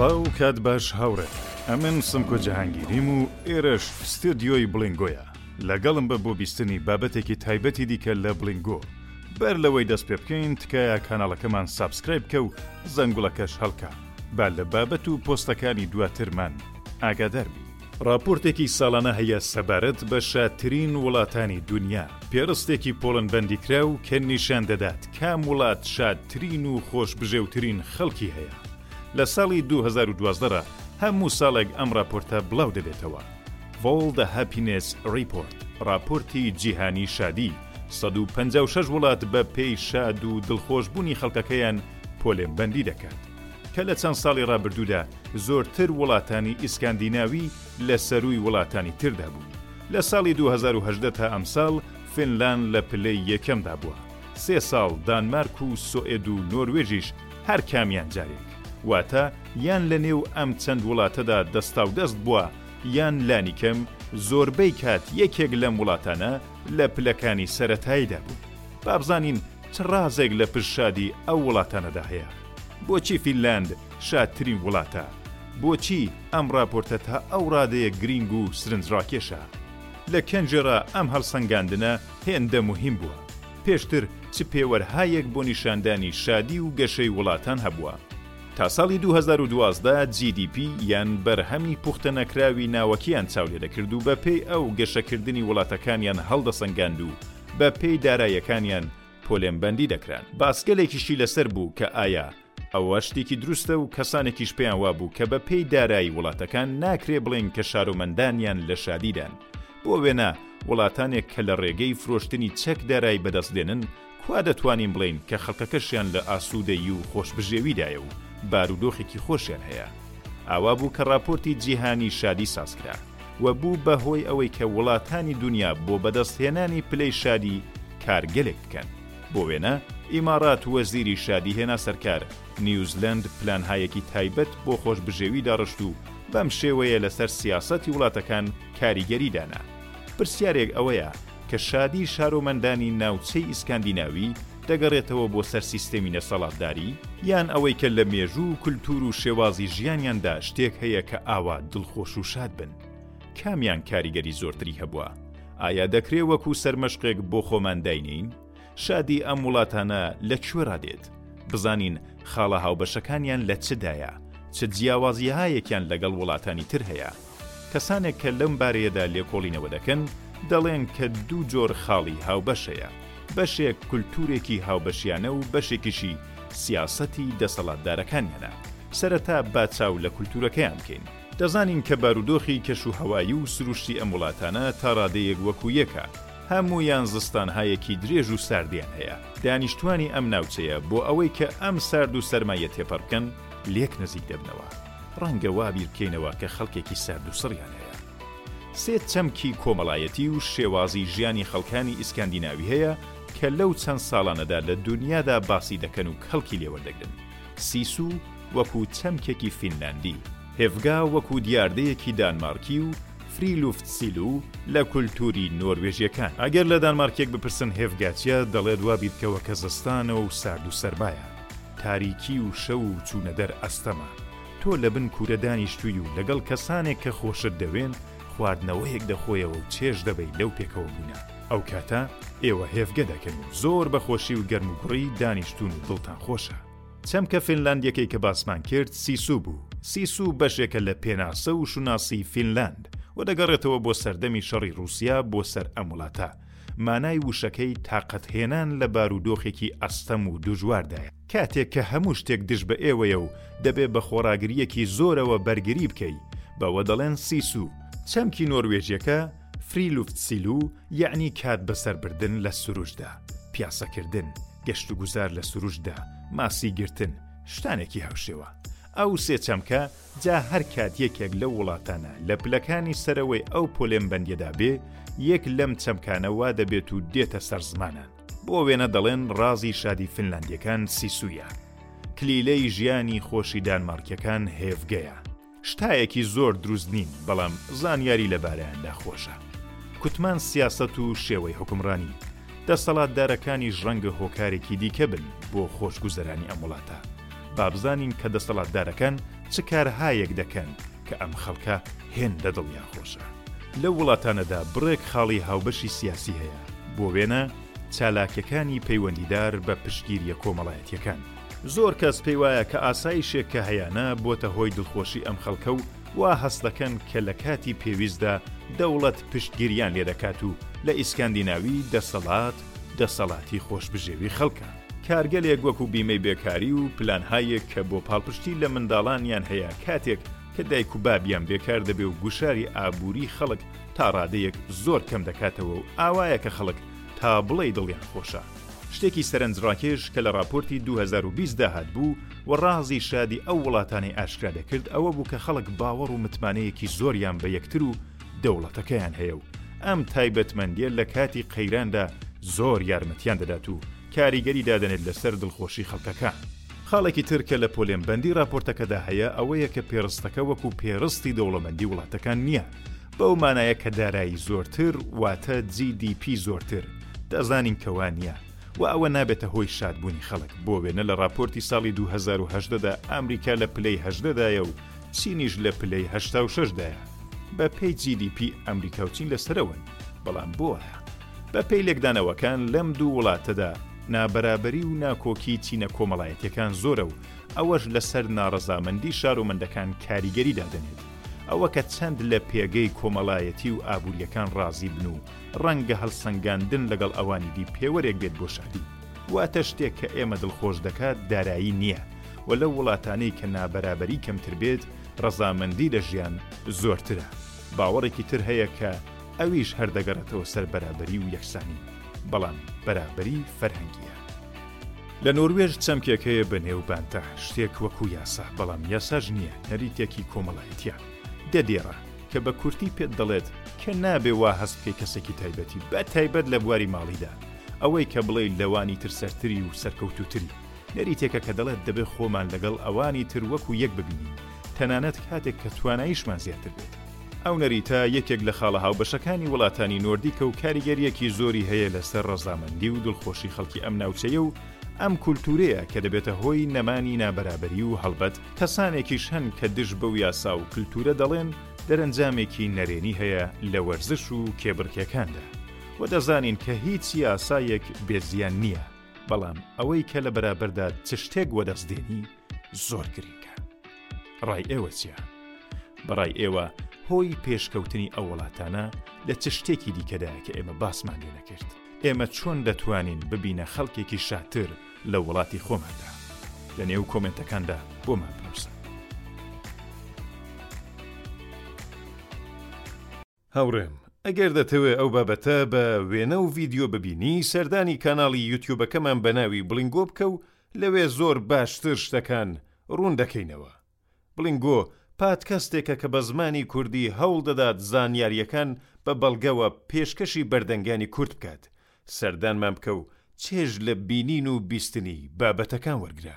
سڵاو و کات باش هاوڕێ ئەمن سمکۆ جەهانگیریم و ئێرەش ستۆدیۆی بڵینگۆیە لەگەڵم بە بۆ بیستنی بابەتێکی تایبەتی دیکە لە بڵینگۆ بەر لەوەی دەست پێ بکەین تکایە کاناڵەکەمان سابسکرایب کە و زەنگوڵەکەش هەڵکە با لە بابەت و پۆستەکانی دواترمان ئاگادار بی. ڕاپۆرتێکی ساڵانە هەیە سەبارەت بە شادترین وڵاتانی دونیا، پێڕستێکی پۆڵن بەندیکراو کە نیشان دەدات کام وڵات شادترین و خۆشبژێوترین خەڵکی هەیە. لە ساڵی دوو هەزار و دوازدە ڕا هەموو ساڵێک ئەم ڕاپۆرتە بڵاو دەبێتەوە، World Happiness Report، ڕاپۆرتی جیهانی شادی، سەد و پەنجا و شەش وڵات بە پێی شاد و دڵخۆشبوونی خەڵکەکەیان پۆلێنبەندی دەکات. کە لە چەند ساڵی ڕابردوودا زۆرتر وڵاتانی ئیسکاندیناوی لە سەرووی وڵاتانی تردا بوو. لە ساڵی دوو هەزار و هەژدە تا ئەمساڵ فینلاند لە پلەی یەکەمدا بووە، سێ ساڵ دانمارک و سۆئێد و نۆروێژیش هەر کامیان جارێک، واتە یان لە نێو ئەم چەند وڵاتەدا دەستاودەست بووە یان لانیکەم زۆربەی کات یەکێک لەم وڵاتانە لە پلەکانی سەرەتاییدا بوون. با بزانین چ ڕازێک لە پشت شادی ئەو وڵاتانەدا هەیە؟ بۆچی فینلاند شادترین وڵاتە؟ بۆچی ئەم ڕاپۆرتە تا ئەو ڕادەیە گرینگ و سرنجڕاکێشە؟ لە کەنجیڕا ئەم هەڵسەنگاندنە هێندە موهیم بووە؟ پێشتر چ پێوەرهایەک بۆ نیشاندانی شادی و گەشەی وڵاتان هەبووە؟ تا ساڵی دوو هەزار و دوازدە جی دی پی یان بەرهەمی پوختەنەکراوی ناوەکییان چاولێدەکرد و بەپێی ئەو گەشەکردنی وڵاتەکانیان هەڵدەسەنگاند و بە پێی دارایەکانیان پۆلێنبەندی دەکران باسگەلێکیشی لەسەر بوو کە ئایا ئەوە شتێکی دروستە و کەسانێکیش پێیان وابوو کە بە پێی دارایی وڵاتەکان ناکرێ بڵێین کە شارۆمەندانیان لە شادیدان بۆ وێنە وڵاتانێک کە لە ڕێگەی فرۆشتنی چەک دارای بەدەست دێنن کوا دەتوانین بڵێین کە خەڵکەکەشیان لە ئاسوودەیی و خۆشبژێویدایە و بارودۆخێکی خۆشیان هەیە ئاوا بوو کە ڕاپۆرتی جیهانی شادی سازکرا. و بوو بە هۆی ئەوەی کە وڵاتانی دونیا بۆ بەدەستهێنانی پلەی شادی کارگەلێک بکەن. بۆ وێنە ئیماڕات وەزیری شادی هێنا سەرکار، نیوزلەند پلانهایەکی تایبەت بۆ خۆشبژێوی داڕشت و بەم شێوەیە لەسەر سیاسەتی وڵاتەکان کاریگەری دانا. پرسیارێک ئەوەیە کە شادی شارۆمەندانی ناوچەی ئیسکاندیناوی دەگەڕێتەوە بۆ سەر سیستەمی نەسەڵاتداری؟ یان ئەوەی کە لە مێژوو و کولتوور و شێوازی ژیانیاندا شتێک هەیە کە ئاوا دڵخۆش و شاد بن؟ کامیان کاریگەری زۆرتری هەبووە؟ ئایا دەکرێ وەکوو سەرمەشقێک بۆ خۆمان داینێین؟ شادی ئەم وڵاتانە لە کوێڕا دێت؟ بزانین خاڵە هاوبەشەکانیان لە چ دایە؟ چ جیاوازییهایەکیان لەگەڵ وڵاتانی تر هەیە؟ کەسانێک کە لەم بارەیەدا لێکۆڵینەوە دەکەن، دەڵێن کە دوو جۆر خاڵی هاوبەش هەیە، بەشێک کولتوورێکی هاوبەشیانە و بەشێکیشی سیاسەتی دەسەڵاتدارەکانیانە. سەرەتا با چاو لە کولتوورەکەیان بکەین. دەزانین کە بارودۆخی کەشوهەوایی و سروشتی ئەم وڵاتانە تا ڕادەیەک وەکوو یەکە، هەموویان زستانهایەکی درێژ و ساردیان هەیە، دانیشتوانی ئەم ناوچەیە بۆ ئەوەی کە ئەم سارد و سەرمایە تێپەر بکەن لێک نزیک دەبنەوە، ڕەنگە وا بیر بکەینەوە کە خەڵکێکی سارد و سڕیان هەیە. سێ چەمکی کۆمەڵایەتی و شێوازی ژیانی خەڵکانی ئیسکاندیناوی هەیە کە لەو چەند ساڵانەدا لە دونیادا باسی دەکەن و کەڵکی لێ وەردەگرن، سیسو وەکوو چەمکێکی فینلاندی، هێڤگا وەکوو دیاردەیەکی دانمارکی و فریلوفتسیلو لە کولتووری نۆروێژییەکان. ئەگەر لە دانمارکییەک بپرسن هێڤگا چییە؟ دەڵێت وا بیرکەوە کە زستانە و سارد و سەرمایە، تاریکی و شەو و چوونە دەر ئەستەمە. تۆ لە بن کوورە دانیشتووی و لەگەڵ کەسانێک کە خۆشت دەوێن خواردنەوەیەک دەخۆیەوە و چێژ دەبەی لەو پێکەوەبوونە. ئەو کاتە ئێوە هێڤگە دەکەن و زۆر بە خۆشی و گەرموگوڕی دانیشتوون و دڵتان خۆشە. چەمکە فینلاندیەکەی کە باسمان کرد سیسو بوو، سیسو بەشێکە لە پێناسە و شوناسی فینلاند و دەگەڕێتەوە بۆ سەردەمی شەڕی ڕووسیا بۆ سەر ئەم وڵاتە، مانای وشەکەی تاقەت هێنان لە بارودۆخێکی ئەستەم و دوژواردایە. کاتێک کە هەموو شتێک دژ بە ئێوەیە و دەبێ بە خۆڕاگرییەکی زۆرەوە بەرگری بکەی، بەوە دەڵێن سیسو. چەمکی نۆروێژیەکە فریلوفتسیلو یەعنی کات بەسەر بردن لە سروشتدا، پیاسەکردن، گەشتوگوزار لە سروشتدا، ماسی گرتن، شتانێکی هاوشێوە. ئەو سێ چەمکە جا هەر کات یەکێک لەو وڵاتانە لە پلەکانی سەرەوەی ئەو پۆلێنبەندیەدا بێ، یەک لەم چەمکانە وا دەبێت و دێتە سەر زمانان. بۆ وێنە دەڵێن ڕازی شادی فنلاندیەکان سیسویە. کلیلەی ژیانی خۆشی دانمارکیەکان هێڤگەیە. شتایەکی زۆر دروست نین بەڵام زانیاری لەبارەیاندا خۆشە. کوتمان سیاسەت و شێوەی حوکمڕانی. دەسەڵاتدارەکانیش ڕەنگە هۆکارێکی دیکە بن بۆ خۆشگوزەرانی ئەم وڵاتە. با بزانین کە دەسەڵاتدارەکان چ کارهایەک دەکەن کە ئەم خەڵکە هێندە دڵیان خۆشە. لەو وڵاتانەدا بڕێک خاڵی هاوبەشی سیاسی هەیە، بۆ وێنە چالاکیەکانی پەیوەندیدار بە پشتگیریە کۆمەڵایەتیەکان. زۆر کەس پێی وایە کە ئاسایشێک کە هەیانە بۆتە هۆی دڵخۆشی ئەم خەڵکە و وا هەست دەکەن کە لە کاتی پێویستدا دەوڵەت پشتگیریان لێ دەکات و لە ئیسکاندیناوی دەسەڵات دەسەڵاتی خۆشبژێوی خەڵکە. کارگەلێک وەکوو بیمەی بێکاری و پلانهایێک کە بۆ پاڵپشتی لە منداڵانیان هەیە کاتێک کە دایک و بابیان بێکار دەبێ و گوشاری ئابووری خەڵک تا ڕادەیەک زۆر کەم دەکاتەوە و ئاوایە کە خەڵک تا بڵێی دڵیان خۆشە. شتێکی سەرنجڕاکێش کە لە ڕاپۆرتی دوو هەزار و بیست دا هاتبوو و ڕازی شادی ئەو وڵاتانەی ئاشکرا دەکرد ئەوە بوو کە خەڵک باوەڕ و متمانەیەکی زۆریان بە یەکتر و دەوڵەتەکەیان هەیە و ئەم تایبەتمەندیە لە کاتی قەیراندا زۆر یارمەتیان دەدات و کاریگەری دادەنێت لەسەر دڵخۆشی خەڵکەکان. خاڵێکی تر کە لە پۆلێنبەندی ڕاپۆرتەکەدا هەیە ئەوەیە کە پێڕستەکە وەکو پێڕستی دەوڵەمەندی وڵاتەکان نیە بەو مانایە کە دارایی زۆرتر واتە جی دی پی زۆرتر، دەزانین کە وا نییە و ئەوە نابێتە هۆی شادبوونی خەڵک، بۆ وێنە لە ڕاپۆرتی ساڵی دوو هەزار و هەژدە دا ئامریکا لە پلەی هەژدە دایە و چینیش لە پلەی هەشتا و شەش دایە، بە پێی جی دی پی ئامریکا و چین لە سەرەوەن، بەڵام بۆ وایە؟ بە پێی لێکدانەوەکان لەم دوو وڵاتەدا نابەرابەری و ناکۆکی چینە کۆمەڵایەتیەکان زۆرە و ئەوەش لە سەر ناڕەزامەندی شارومەندەکان کاریگەری دادەنێت، ئەوە کە چەند لە پێگەی کۆمەڵایەتی و ئابوورییەکان ڕازی بن و ڕەنگە هەڵسەنگاندن لەگەڵ ئەوانی دی پێوەرێک بێت بۆ شەهری. واتە شتێک کە ئێمە دڵخۆش دەکات دارایی نییە و لەو وڵاتانەی کە نابەرابەری کەمتر بێت ڕەزامەندی لە ژیان زۆرترە. باوەڕێکی تر هەیە کە ئەویش هەر دەگەڕێتەوە سەر بەرابەری و یەکسانی، بەڵام بەرابەری فەرهەنگییە. لە نۆروێژ چەمکێک هەیە بە نێو بانتە، شتێک وەکو یاسا، بەڵام یاساش نییە، نەریتێکی کۆمەڵایەتییە. دە دێڕە، کە بە کورتی پێت دەڵێت کە نابێ وا هەست بکەی کەسێکی تایبەتی، بە تایبەت لە بواری ماڵیدا. ئەوەی کە بڵێی لەوانی تر سەرتری و سەرکەوتووتری. نەریتێکە کە دەڵێت دەبێ خۆمان لەگەڵ ئەوانی تر وەکو یەک ببینین، تەنانەت کاتێک کە توانایشمان زیاتر بێت. ئەو نەریتە یەکێک لە خاڵە هاوبەشەکانی وڵاتانی نۆردیکە و کاریگەرییەکی زۆری هەیە لەسەر ڕەزامەندی و دڵخۆشی خەڵکی ئەم ناوچەیە و ئەم کولتوورەیە کە دەبێتە هۆی نەمانی نابەرابەری و هەڵبەت کەسانێکیش هەن کە دژ بەو یاسا و کلتوورە دەڵێن دەرەنجامێکی نەرێنی هەیە لە وەرزش و کێبڕکێکاندا و دەزانین کە هیچ یاسایەک بێزیان نییە بەڵام ئەوەی کە لە بەرابەردا چ شتێک وەدەست دێنی زۆر گرنگە ڕای ئێوە چیە؟ بەڕای ئێوە هۆی پێشکەوتنی ئەو وڵاتانە لە چ شتێکی دیکەدا کە ئێمە باسمان لێ نەکرد ئێمە چۆن دەتوانین ببینە خەڵکێکی شاتر لە وڵاتی خۆماندا لە نێو کۆمنتەکاندا بۆمان بنووسن هاوڕێم ئەگەر دەتەوێ ئەو بابەتە بە وێنە و ڤیدیۆ ببینی سەردانی کاناڵی یوتیوبەکەمان بە ناوی بڵینگۆ بکە و لەوێ زۆر باشتر شتەکان ڕوون دەکەینەوە بڵینگۆ پادکەستێکە کە بە زمانی کوردی هەوڵ دەدات زانیاریەکان بە بەڵگەوە پێشکەشی بەردەنگانی کورد بکات سەردانمان بکە و چێژ لە بینین و بیستنی بابەتەکان وەرگرە.